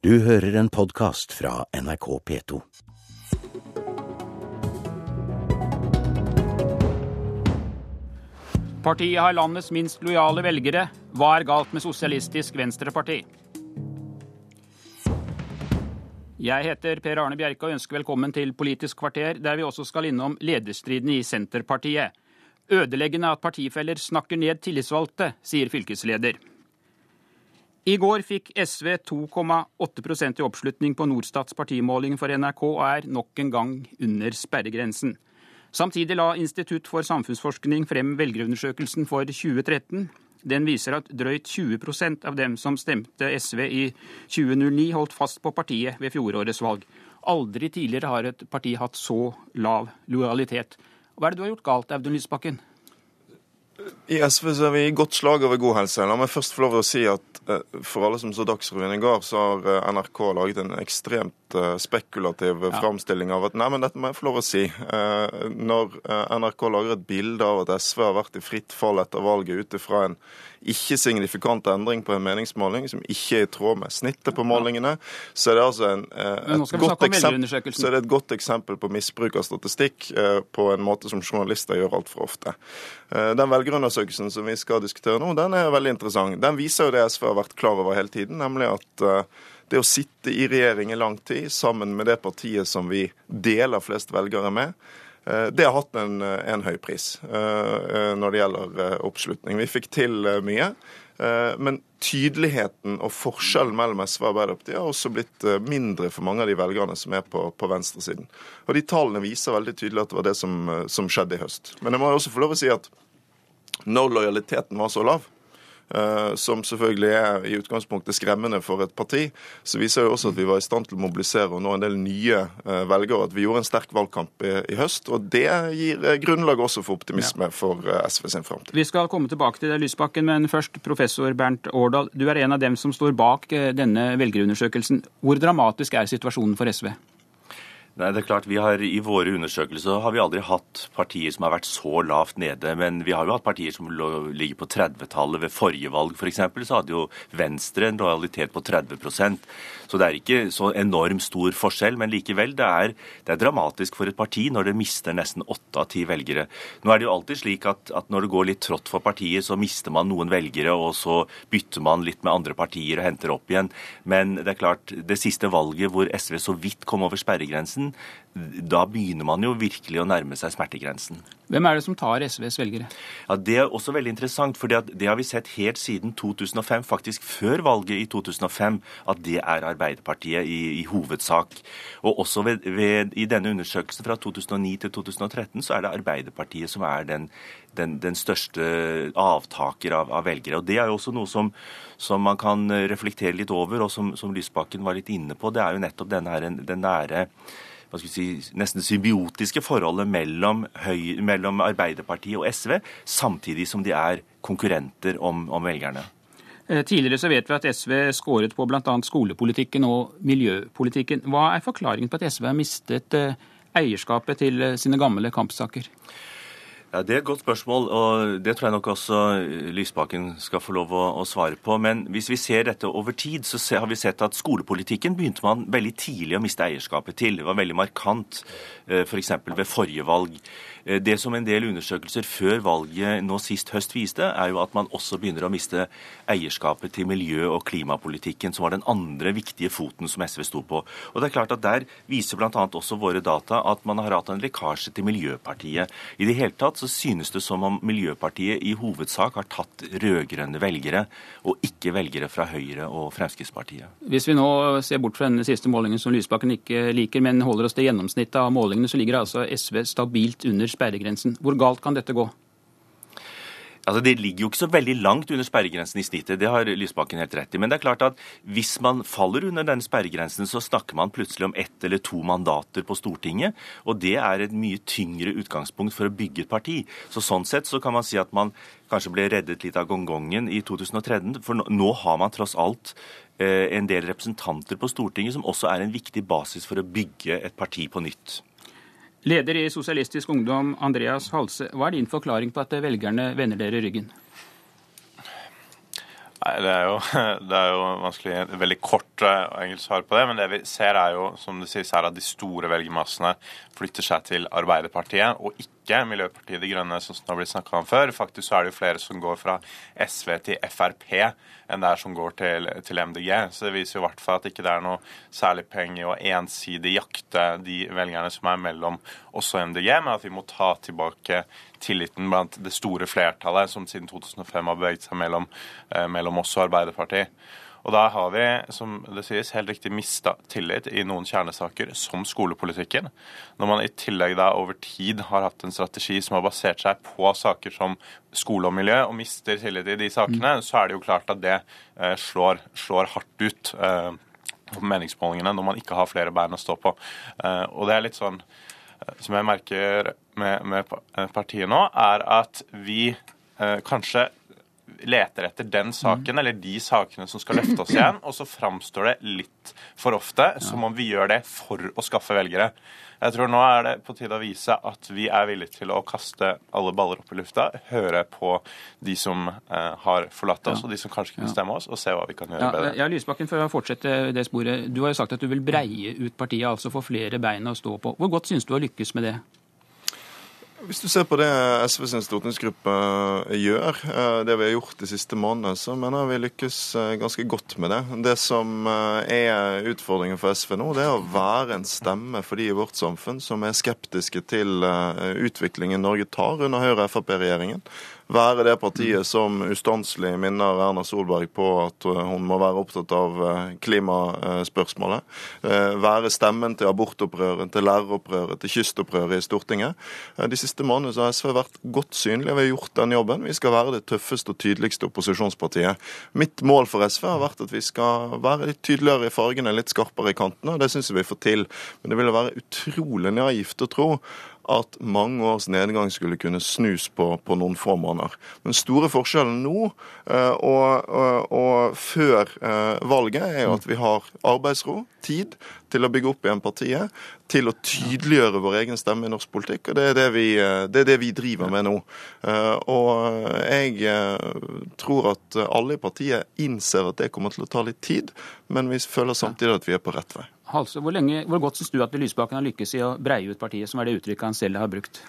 Du hører en podkast fra NRK P2. Partiet har landets minst lojale velgere. Hva er galt med Sosialistisk Venstreparti? Jeg heter Per Arne Bjerke og ønsker velkommen til Politisk kvarter, der vi også skal innom lederstriden i Senterpartiet. Ødeleggende at partifeller snakker ned tillitsvalgte, sier fylkesleder. I går fikk SV 2,8% i oppslutning på Norstats partimåling for NRK og er nok en gang under sperregrensen. Samtidig la Institutt for samfunnsforskning frem velgerundersøkelsen for 2013. Den viser at drøyt 20% av dem som stemte SV i 2009, holdt fast på partiet ved fjorårets valg. Aldri tidligere har et parti hatt så lav lojalitet. Hva er det du har gjort galt, Audun Lysbakken? I SV så er vi i godt slag over god helse. La meg først få lov til å si at eh, for alle som så Dagsrevyen i går, så har eh, NRK laget en ekstremt eh, spekulativ ja. framstilling av at Nei, men dette må jeg få lov å si. Når NRK lager et bilde av at SV har vært i fritt fall etter valget ut ifra en ikke-signifikant endring på en meningsmåling som ikke er i tråd med snittet på målingene, så er det altså en, et, godt eksempel, så er det et godt eksempel på misbruk av statistikk på en måte som journalister gjør altfor ofte. Den velgerundersøkelsen som vi skal diskutere nå, den er veldig interessant. Den viser jo det SV har vært klar over hele tiden, nemlig at eh, det å sitte i regjering i lang tid sammen med det partiet som vi deler flest velgere med, eh, det har hatt en, en høy pris eh, når det gjelder oppslutning. Vi fikk til mye. Men tydeligheten og forskjellen mellom SV og Arbeiderpartiet har også blitt mindre for mange av de velgerne som er på, på venstresiden. Og de tallene viser veldig tydelig at det var det som, som skjedde i høst. Men jeg må også få lov å si at når lojaliteten var så lav, eh, som selvfølgelig er i utgangspunktet skremmende for et parti, så viser det også at vi var i stand til å mobilisere og nå en del nye eh, velgere. At vi gjorde en sterk valgkamp i, i høst. Og det gir eh, grunnlag også for optimisme ja. for SV sin framtid. Vi skal komme tilbake til det, Lysbakken, men først professor Bernt Årdal. Du er en av dem som står bak denne velgerundersøkelsen. Hvor dramatisk er situasjonen for SV? Nei, det er klart vi har I våre undersøkelser har vi aldri hatt partier som har vært så lavt nede. Men vi har jo hatt partier som ligger på 30-tallet. Ved forrige valg. For så hadde jo Venstre en lojalitet på 30% Så det er ikke så enormt stor forskjell. Men likevel, det er, det er dramatisk for et parti når det mister nesten åtte av ti velgere. Nå er det jo alltid slik at, at, når det går litt trått for partiet, så mister man noen velgere, og så bytter man litt med andre partier og henter opp igjen. Men det er klart, det siste valget hvor SV så vidt kom over sperregrensen, da begynner man jo virkelig å nærme seg smertegrensen. Hvem er det som tar SVs velgere? Ja, Det er også veldig interessant, for det har vi sett helt siden 2005, faktisk før valget i 2005, at det er Arbeiderpartiet i, i hovedsak. Og også ved, ved, i denne undersøkelsen fra 2009 til 2013 så er det Arbeiderpartiet som er den, den, den største avtaker av, av, velgere. Og Det er jo også noe som, som, man kan reflektere litt over, og som, som Lysbakken var litt inne på. Det er jo nettopp denne her, den nære si, nesten symbiotiske forholdet mellom, høy, mellom Arbeiderpartiet og SV, samtidig som de er konkurrenter om, om velgerne. Eh, tidligere så vet vi at SV skåret på bl.a. skolepolitikken og miljøpolitikken. Hva er forklaringen på at SV har mistet eh, eierskapet til eh, sine gamle kampsaker? Ja, Det er et godt spørsmål, og det tror jeg nok også Lysbakken skal få lov å, å svare på. Men hvis vi ser dette over tid, så har vi sett at skolepolitikken begynte man veldig tidlig å miste eierskapet til. Det var veldig markant f.eks. For ved forrige valg. Eh, det som en del undersøkelser før valget nå sist høst viste, er jo at man også begynner å miste eierskapet til miljø- og klimapolitikken, som var den andre viktige foten som SV sto på. Og det er klart at Der viser bl.a. også våre data at man har hatt en lekkasje til Miljøpartiet. I det hele tatt så synes det som om Miljøpartiet i hovedsak har tatt rød-grønne velgere, og ikke velgere fra Høyre og Fremskrittspartiet. Hvis vi nå ser bort fra denne siste målingen som Lysbakken ikke liker, men holder oss til gjennomsnittet av målingene, så ligger altså SV stabilt under sperregrensen. Hvor galt kan dette gå? Altså, Det ligger jo ikke så veldig langt under sperregrensen i snittet, det har Lysbakken helt rett i. Men det er klart at hvis man faller under denne sperregrensen, så snakker man plutselig om ett eller to mandater på Stortinget. Og det er et mye tyngre utgangspunkt for å bygge et parti. Så Sånn sett så kan man si at man kanskje ble reddet litt av gongongen i 2013. For nå har man tross alt eh, en del representanter på Stortinget som også er en viktig basis for å bygge et parti på nytt. Leder i Sosialistisk Ungdom, Andreas Halse. Hva er din forklaring på at velgerne vender dere ryggen? Nei, det er, jo, det er jo vanskelig veldig kort uh, engelsk svar på det. Men det vi ser er jo, som det sies her, at de store velgermassene flytter seg til Arbeiderpartiet, og ikke Miljøpartiet De Grønne, som det har blitt snakka om før. Faktisk så er det jo flere som går fra SV til Frp enn det er som går til, til MDG. Så det viser jo i hvert fall at ikke det er noe særlig penger å ensidig jakte de velgerne som er mellom oss og MDG, men at vi må ta tilbake tilliten blant det store flertallet som siden 2005 har beveget seg mellom, eh, mellom oss og Arbeiderpartiet. Og da har vi, som det sies, helt riktig mista tillit i noen kjernesaker, som skolepolitikken. Når man i tillegg da over tid har hatt en strategi som har basert seg på saker som skole og miljø, og mister tillit i de sakene, mm. så er det jo klart at det eh, slår, slår, hardt ut eh, på meningsmålingene når man ikke har flere bein å stå på. Eh, og det er litt sånn eh, som jeg merker med, med partiet nå, er at vi eh, kanskje leter etter den saken eller de sakene som skal løfte oss igjen, og så framstår det litt for ofte som om vi gjør det for å skaffe velgere. Jeg tror nå er det på tide å vise at vi er villige til å kaste alle baller opp i lufta, høre på de som eh, har forlatt oss, og de som kanskje kunne stemme oss, og se hva vi kan gjøre ja, bedre. Ja, Lysbakken, for å fortsette det sporet. Du har jo sagt at du vil breie ut partiet, altså få flere bein å stå på. Hvor godt syns du har lykkes med det? Hvis du ser på det SV sin stortingsgruppe eh, gjør, eh, det vi har gjort de siste månedene, så mener jeg vi lykkes eh, ganske godt med det. Det som er utfordringen for SV nå, det er å være en stemme for de i vårt samfunn som er skeptiske til utviklingen Norge tar under Høyre-Frp-regjeringen være det partiet som ustanselig minner Erna Solberg på at uh, hun må være opptatt av uh, klimaspørsmålet. Uh, være stemmen til abortopprøret, til læreropprøret, til kystopprøret i Stortinget. De siste månedene har SV vært godt synlige. Vi har gjort den jobben. Vi skal være det tøffeste og tydeligste opposisjonspartiet. Mitt mål for SV har vært at vi skal være litt tydeligere i fargene, litt skarpere i kantene. Det syns jeg vi får til. Men det ville være utrolig naivt å tro at mange års nedgang skulle kunne snus på, på noen få måneder. Den store forskjellen nå eh, og, og, og før eh, valget er at vi har arbeidsro, tid, til å bygge opp igjen partiet, til å tydeliggjøre vår egen stemme i norsk politikk. og Det er det vi, eh, det er det vi driver med nå. Og jeg tror at alle i partiet innser at det kommer til å ta litt tid, men vi føler samtidig at vi er på rett vei. Halse, hvor, lenge, hvor godt syns du at Lysbakken har lykkes i å breie ut partiet, som er det uttrykket han selv har brukt?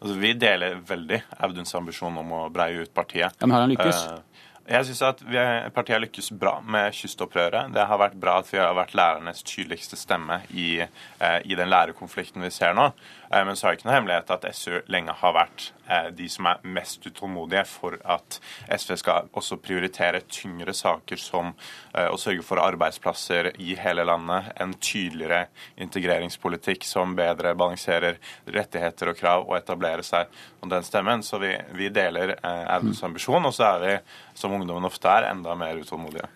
Altså, vi deler veldig Auduns ambisjon om å breie ut partiet. Ja, men har han lykkes? Uh, jeg syns at vi, partiet har lykkes bra med kystopprøret. Det har vært bra at vi har vært lærernes tydeligste stemme i, eh, i den lærerkonflikten vi ser nå. Eh, men så er det ikke noe hemmelighet at SU lenge har vært Eh, de som er mest utålmodige for at SV skal også prioritere tyngre saker som eh, å sørge for arbeidsplasser i hele landet, en tydeligere integreringspolitikk som bedre balanserer rettigheter og krav, og etablere seg om den stemmen. Så vi, vi deler eh, Auduns ambisjon, og så er vi, som ungdommen ofte er, enda mer utålmodige.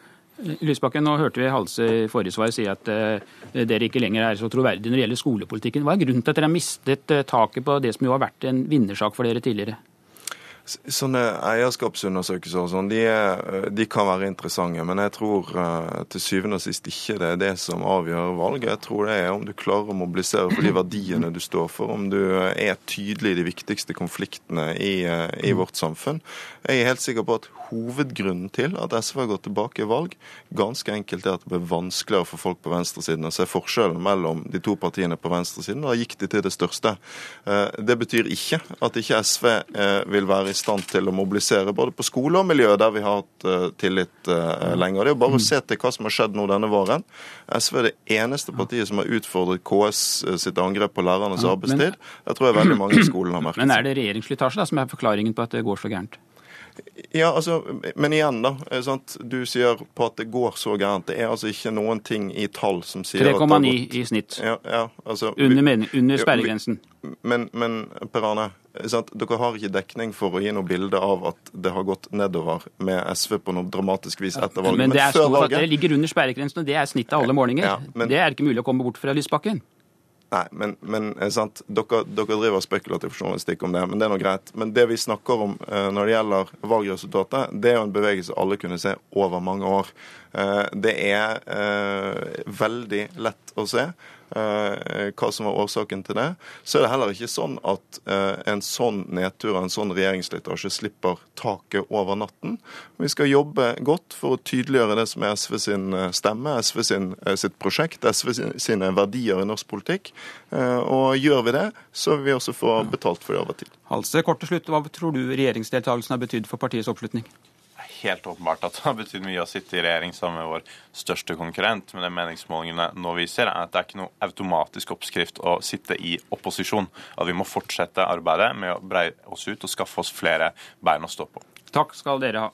Lysbakken, nå hørte vi Halse i forrige svar si at uh, dere ikke lenger er så troverdige når det gjelder skolepolitikken. Hva er grunnen til at dere har mistet uh, taket på det som jo har vært en vinnersak for dere tidligere? Sånne eierskapsundersøkelser og sånn, de, de, kan være interessante. Men jeg tror uh, til syvende og sist ikke det er det som avgjør valget. Jeg tror det er om du klarer å mobilisere for de verdiene du står for. Om du er tydelig i de viktigste konfliktene i, i vårt samfunn. Jeg er helt sikker på at hovedgrunnen til at SV har gått tilbake i valg, ganske enkelt er at det ble vanskeligere for folk på venstresiden å se forskjellen mellom de to partiene på venstresiden. Da gikk de til det største. Det betyr ikke at ikke SV vil være i stand til å mobilisere både på skole og miljø, der vi har hatt uh, tillit uh, lenger. Det er jo bare å se til hva som har skjedd nå denne våren. SV er det eneste partiet som har utfordret KS uh, sitt angrep på lærernes arbeidstid. Det tror jeg veldig mange i skolen har merket. Men er det regjeringsslitasje som er forklaringen på at det går så gærent? Ja, altså, Men igjen, da. Sant? Du sier på at det går så gærent. Det er altså ikke noen ting i tall som sier 3,9 i snitt. Ja, ja, altså, under, under sperregrensen. Men, men Per Arne, sant? dere har ikke dekning for å gi noe bilde av at det har gått nedover med SV på noe dramatisk vis etter valget. Men, det er før valget... Dere ligger under sperregrensen, og det er snittet av alle målinger. Ja, men... Det er ikke mulig å komme bort fra Lysbakken. Nei, men, men eh, sant, dere, dere, driver spekulativ journalistikk om det, men det er nå greit. Men det vi snakker om eh, når det gjelder valgresultatet, det er jo en bevegelse alle kunne se over mange år. Det er veldig lett å se hva som var årsaken til det. Så er det heller ikke sånn at eh, en sånn nedtur og en sånn regjeringsslitasje slipper taket over natten. Vi skal jobbe godt for å tydeliggjøre det som er SV sin eh, stemme, SV sin, sitt prosjekt, SV sine verdier i norsk politikk. Og gjør vi det, så vil vi også få betalt for det over tid. Halse, kort til slutt, Hva tror du regjeringsdeltakelsen har betydd for partiets oppslutning? Helt åpenbart at det har betydd mye å sitte i regjering sammen med vår største konkurrent. Men det meningsmålingene nå viser, er at det er ikke noe automatisk oppskrift å sitte i opposisjon. At vi må fortsette arbeidet med å breie oss ut og skaffe oss flere bein å stå på. Takk skal dere ha.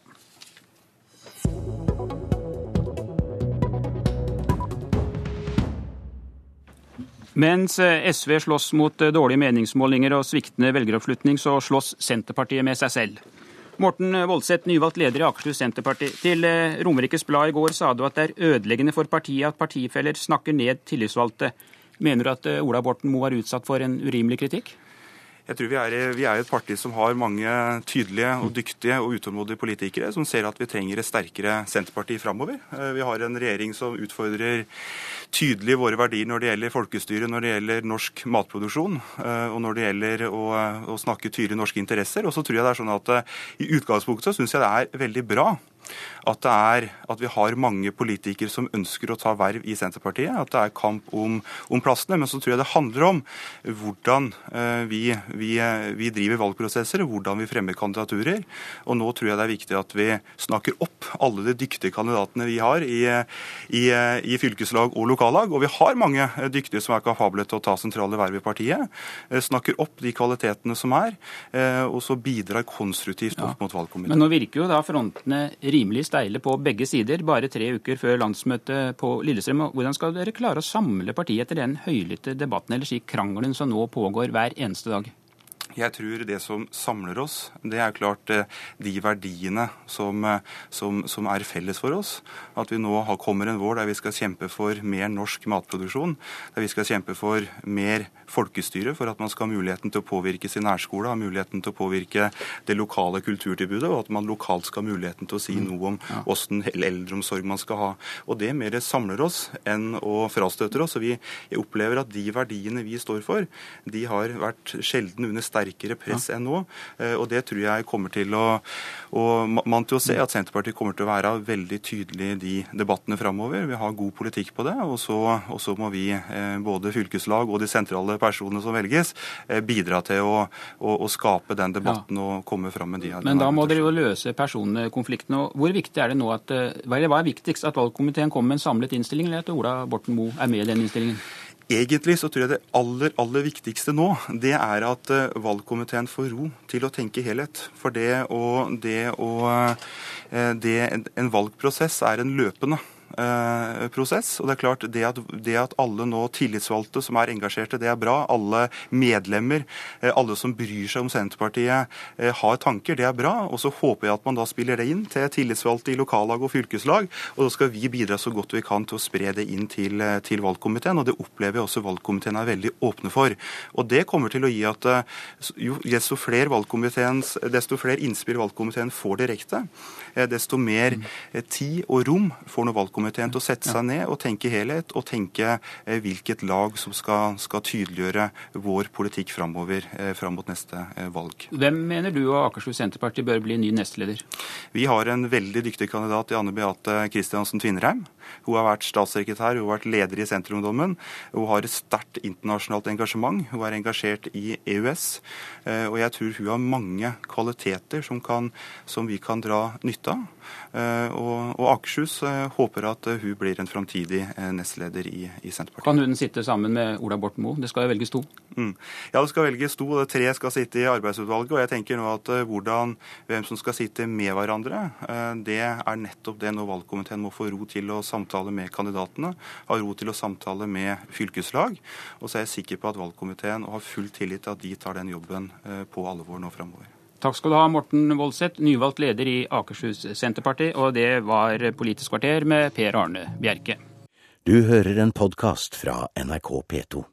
Mens SV slåss mot dårlige meningsmålinger og sviktende velgeroppslutning, så slåss Senterpartiet med seg selv. Morten Voldseth, nyvalgt leder i Akershus Senterparti. Til eh, Romerikes Blad i går sa du at det er ødeleggende for partiet at partifeller snakker ned tillitsvalgte. Mener du at eh, Ola Borten Moe er utsatt for en urimelig kritikk? Jeg tror vi er, vi er, et parti som har mange tydelige og dyktige og utålmodige politikere som ser at vi trenger et sterkere Senterparti framover. Eh, vi har en regjering som utfordrer tydelig våre verdier når det gjelder folkestyre, når det gjelder norsk matproduksjon eh, og når det gjelder å, å snakke tydelig norske interesser. Og så tror jeg det er sånn at eh, I utgangspunktet så syns jeg det er veldig bra at, det er, at vi har mange politikere som ønsker å ta verv i Senterpartiet. At det er kamp om, om plassene. Men så tror jeg det handler om hvordan uh, vi, vi, vi, driver valgprosesser, hvordan vi fremmer kandidaturer. Og nå tror jeg det er viktig at vi snakker opp alle de dyktige kandidatene vi har i, i, i fylkeslag og lokallag. Og vi har mange dyktige som er kapable til å ta sentrale verv i partiet. Snakker opp de kvalitetene som er, og så bidrar konstruktivt opp mot valgkomiteen. Men nå virker jo da frontene rimelig steile på begge sider, bare tre uker før landsmøtet på Lillestrøm. Hvordan skal dere klare å samle partiet etter den høylytte debatten, eller si krangelen som nå pågår hver eneste dag? Jeg tror det som samler oss, det er klart eh, de verdiene som, eh, som, som er felles for oss. At vi nå har, kommer en vår der vi skal kjempe for mer norsk matproduksjon. Der vi skal kjempe for mer folkestyre, for at man skal ha muligheten til å påvirke sin nærskole, ha muligheten til å påvirke det lokale kulturtilbudet, og at man lokalt skal ha muligheten til å si mm. noe om åssen eldreomsorg man skal ha. Og det mer samler oss enn å frastøter oss. Og vi, opplever at de verdiene vi står for, de har vært sjelden under sterk sterkere press enn nå. Eh, og det tror jeg kommer til å og man til å se at Senterpartiet kommer til å være veldig tydelig i de debattene framover. Vi har god politikk på det. Og så, og så må vi, eh, både fylkeslag og de sentrale personene som velges, eh, bidra til å, å, å skape den debatten og komme fram med de Men da må dere jo løse personkonfliktene. Hvor viktig er det nå at, hva er viktigst, at valgkomiteen kommer med en samlet innstilling, eller at Ola Borten Moe er med i den innstillingen? Egentlig så tror jeg det aller, aller viktigste nå, det er at eh, valgkomiteen får ro til å tenke helhet. For det å, det å eh, det, En valgprosess er en løpende Eh, prosess. Og det er klart, det at, det at, alle nå tillitsvalgte som er engasjerte, det er bra. Alle medlemmer, eh, alle som bryr seg om Senterpartiet, eh, har tanker, det er bra. Og så håper jeg at man da spiller det inn til tillitsvalgte i lokallag og fylkeslag. Og da skal vi bidra så godt vi kan til å spre det inn til, til valgkomiteen. Og det opplever jeg også valgkomiteen er veldig åpne for. Og det kommer til å gi at jo, desto flere, desto flere innspill valgkomiteen får direkte, desto mer tid og rom får nå valgkomiteen valgkomiteen til å sette seg ned og tenke helhet, og tenke eh, hvilket lag som skal, skal tydeliggjøre vår politikk framover eh, fram mot neste eh, valg. Hvem mener du og Akershus Senterparti bør bli ny nestleder? Vi har en veldig dyktig kandidat i Anne Beate Kristiansen Tvinnereim. Hun har vært statssekretær, hun har vært leder i Senterungdommen. Hun har et sterkt internasjonalt engasjement. Hun er engasjert i EØS. Og jeg tror hun har mange kvaliteter som, kan, som vi kan dra nytte av. Eh, og, og Akershus eh, håper at eh, hun blir en framtidig nestleder i, i, Senterpartiet. Kan hun sitte sammen med Ola Borten Moe? Det skal jo velges to. Mm. Ja, det skal velges to. og Tre skal sitte i arbeidsutvalget. og jeg tenker nå at hvordan, Hvem som skal sitte med hverandre, det er nettopp det når valgkomiteen må få ro til å samtale med kandidatene. Ha ro til å samtale med fylkeslag. Og så er jeg sikker på at valgkomiteen og har full tillit til at de tar den jobben på alvor nå framover. Takk skal du ha, Morten Voldseth, nyvalgt leder i Akershus Senterparti. Og det var Politisk kvarter med Per Arne Bjerke. Du hører en podkast fra NRK P2.